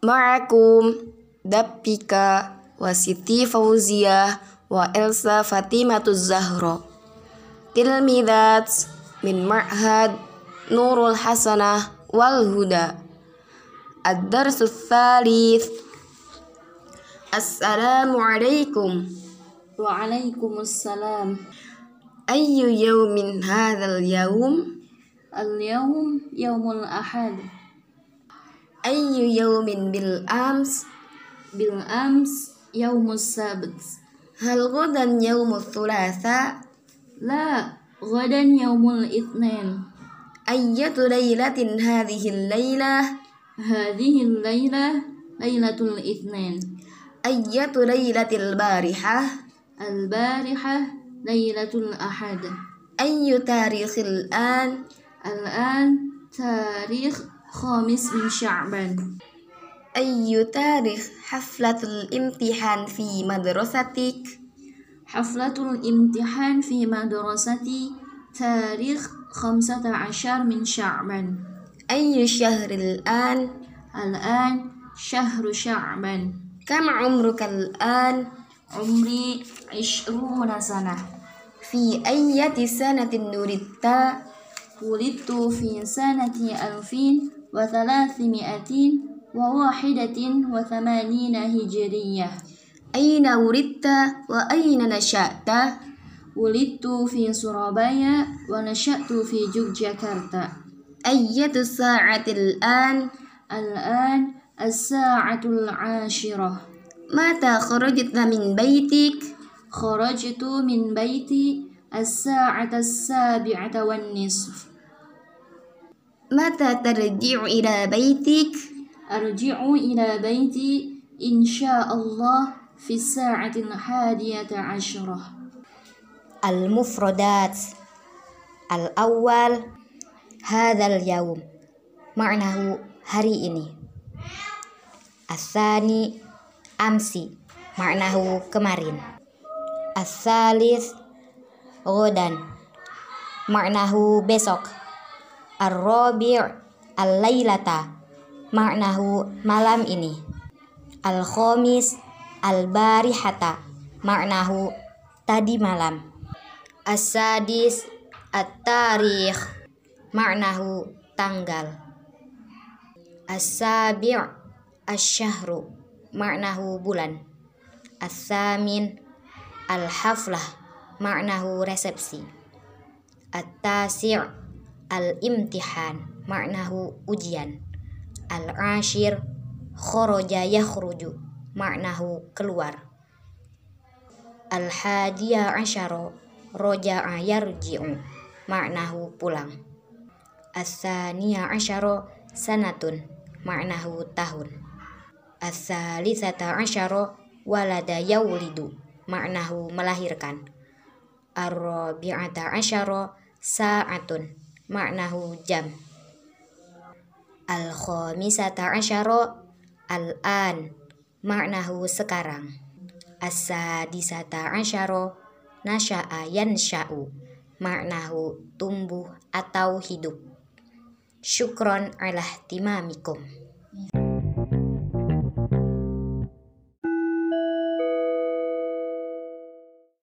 Ma'akum Dappika wa Siti Fauziyah wa Elsa Fatimatu Zahra. Tilmidat min Ma'had Nurul Hasanah wal Huda. Ad-Darsu Thalith. Assalamualaikum. Waalaikumsalam. Ayyu yawmin hadzal yawm? Al-yawm yaumul ahad. أي يوم بالأمس؟ بالأمس يوم السبت. هل غدا يوم الثلاثاء؟ لا غدا يوم الاثنين. أية ليلة هذه الليلة؟ هذه الليلة ليلة الاثنين. أية ليلة البارحة؟ البارحة ليلة الأحد. أي تاريخ الآن؟ الآن تاريخ خامس من شعبان أي تاريخ حفلة الامتحان في مدرستك؟ حفلة الامتحان في مدرستي تاريخ خمسة عشر من شعبان أي شهر الآن؟ الآن شهر شعبان كم عمرك الآن؟ عمري عشرون سنة في أي سنة ولدت؟ ولدت في سنة ألفين وثلاثمائة وواحدة وثمانين هجرية أين ولدت وأين نشأت؟ ولدت في سورابايا ونشأت في جوجاكرتا أية الساعة الآن؟ الآن الساعة العاشرة متى خرجت من بيتك؟ خرجت من بيتي الساعة السابعة والنصف Kharajtu min baiti as-sa'ata as-sabi'ata wan nisf. Mata tarji'u ila baitik Arji'u ila baiti insyaallah fi as-sa'ati al-hadiyata 'ashrah. المفردات الأول هذا اليوم معناه hari ini الثاني أمسي معناه kemarin الثالث غدا معناه besok Ar-Rabi' Al-Lailata Maknahu malam ini. Al-Khomis Al-Barihata Maknahu tadi malam. As-Sadis At-Tarikh Maknahu tanggal. As-Sabi' As-Syahru Maknahu bulan. As-Samin Al-Haflah Maknahu resepsi. At-Tasi' Al-imtihan Ma'nahu ujian. Al-ashir Khoroja yakhruju Ma'nahu keluar. Al-hadiya asyara Roja'a yarji'u Ma'nahu pulang. As-saniya asyara Sanatun Ma'nahu tahun. As-salisata asyara Walada yaulidu Ma'nahu melahirkan. Ar-rabi'ata asyara Sa'atun Ma'nahu jam Al-khamisata asyara Al-an Ma'nahu sekarang. As-sadisata asyara Nasya'a yansya'u Ma'nahu tumbuh atau hidup. Syukron ala timamikum